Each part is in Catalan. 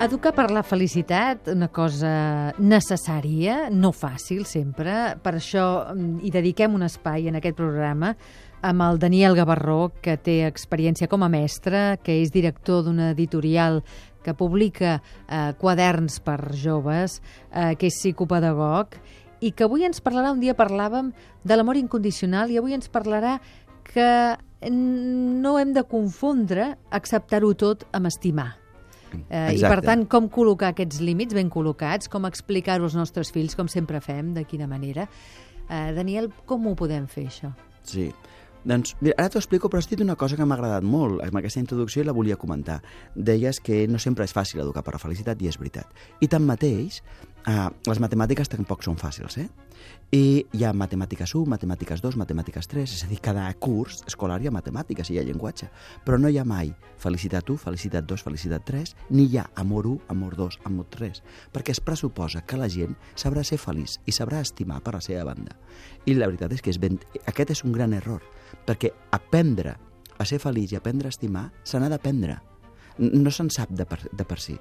Educar per la felicitat, una cosa necessària, no fàcil sempre. Per això mm, hi dediquem un espai en aquest programa amb el Daniel Gavarró, que té experiència com a mestre, que és director d'una editorial que publica eh, quaderns per joves, eh, que és psicopedagog, i que avui ens parlarà, un dia parlàvem de l'amor incondicional, i avui ens parlarà que no hem de confondre acceptar-ho tot amb estimar. Eh, I per tant, com col·locar aquests límits ben col·locats, com explicar-ho als nostres fills, com sempre fem, de quina manera. Eh, Daniel, com ho podem fer, això? Sí. Doncs mira, ara t'ho explico, però has dit una cosa que m'ha agradat molt amb aquesta introducció i la volia comentar. Deies que no sempre és fàcil educar per la felicitat i és veritat. I tanmateix, eh, les matemàtiques tampoc són fàcils, eh? I hi ha matemàtiques 1, matemàtiques 2, matemàtiques 3, és a dir, cada curs escolar hi ha matemàtiques i hi ha llenguatge, però no hi ha mai felicitat 1, felicitat 2, felicitat 3, ni hi ha amor 1, amor 2, amor 3, perquè es pressuposa que la gent sabrà ser feliç i sabrà estimar per la seva banda. I la veritat és que és ben... aquest és un gran error, perquè aprendre a ser feliç i aprendre a estimar se n'ha d'aprendre no se'n sap de per, de per si.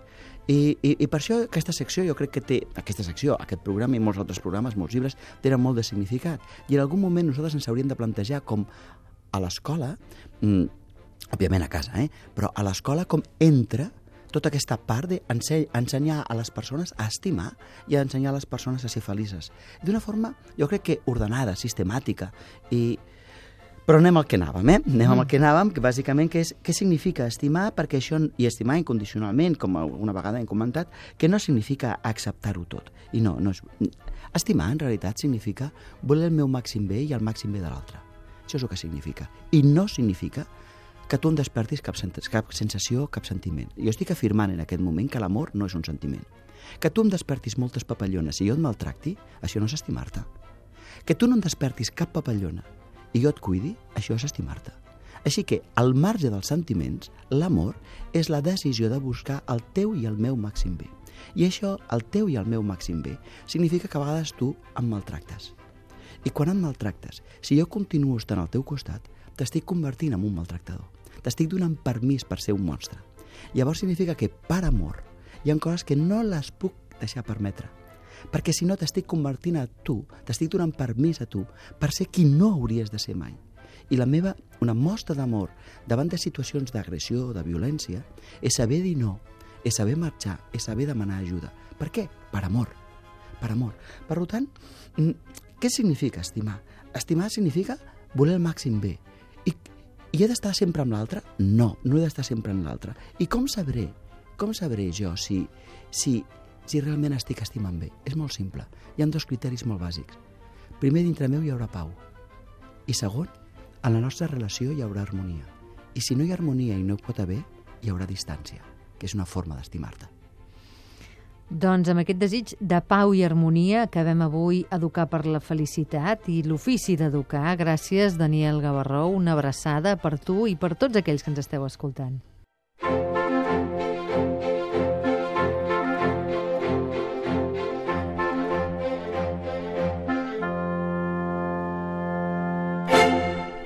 I, i, I per això aquesta secció jo crec que té, aquesta secció, aquest programa i molts altres programes, molts llibres, tenen molt de significat. I en algun moment nosaltres ens hauríem de plantejar com a l'escola, mm, òbviament a casa, eh? però a l'escola com entra tota aquesta part d'ensenyar a les persones a estimar i a ensenyar a les persones a ser felices. D'una forma, jo crec que ordenada, sistemàtica i, però anem al que anàvem, eh? Anem mm. al que anàvem, que bàsicament què, és, què significa estimar, perquè això, i estimar incondicionalment, com una vegada hem comentat, que no significa acceptar-ho tot. I no, no és... Estimar, en realitat, significa voler el meu màxim bé i el màxim bé de l'altre. Això és el que significa. I no significa que tu em despertis cap, cap sensació, cap sentiment. Jo estic afirmant en aquest moment que l'amor no és un sentiment. Que tu em despertis moltes papallones i jo et maltracti, això no és estimar-te. Que tu no em despertis cap papallona i jo et cuidi, això és estimar-te. Així que, al marge dels sentiments, l'amor és la decisió de buscar el teu i el meu màxim bé. I això, el teu i el meu màxim bé, significa que a vegades tu em maltractes. I quan em maltractes, si jo continuo estant al teu costat, t'estic convertint en un maltractador. T'estic donant permís per ser un monstre. Llavors significa que, per amor, hi ha coses que no les puc deixar permetre perquè si no t'estic convertint a tu, t'estic donant permís a tu per ser qui no hauries de ser mai. I la meva, una mostra d'amor davant de situacions d'agressió o de violència és saber dir no, és saber marxar, és saber demanar ajuda. Per què? Per amor. Per amor. Per tant, mm, què significa estimar? Estimar significa voler el màxim bé. I, i he d'estar sempre amb l'altre? No, no he d'estar sempre amb l'altre. I com sabré? Com sabré jo si, si si realment estic estimant bé. És molt simple. Hi han dos criteris molt bàsics. Primer, dintre meu hi haurà pau. I segon, en la nostra relació hi haurà harmonia. I si no hi ha harmonia i no hi pot haver, hi haurà distància, que és una forma d'estimar-te. Doncs amb aquest desig de pau i harmonia acabem avui Educar per la Felicitat i l'ofici d'educar. Gràcies, Daniel Gavarró. Una abraçada per tu i per tots aquells que ens esteu escoltant.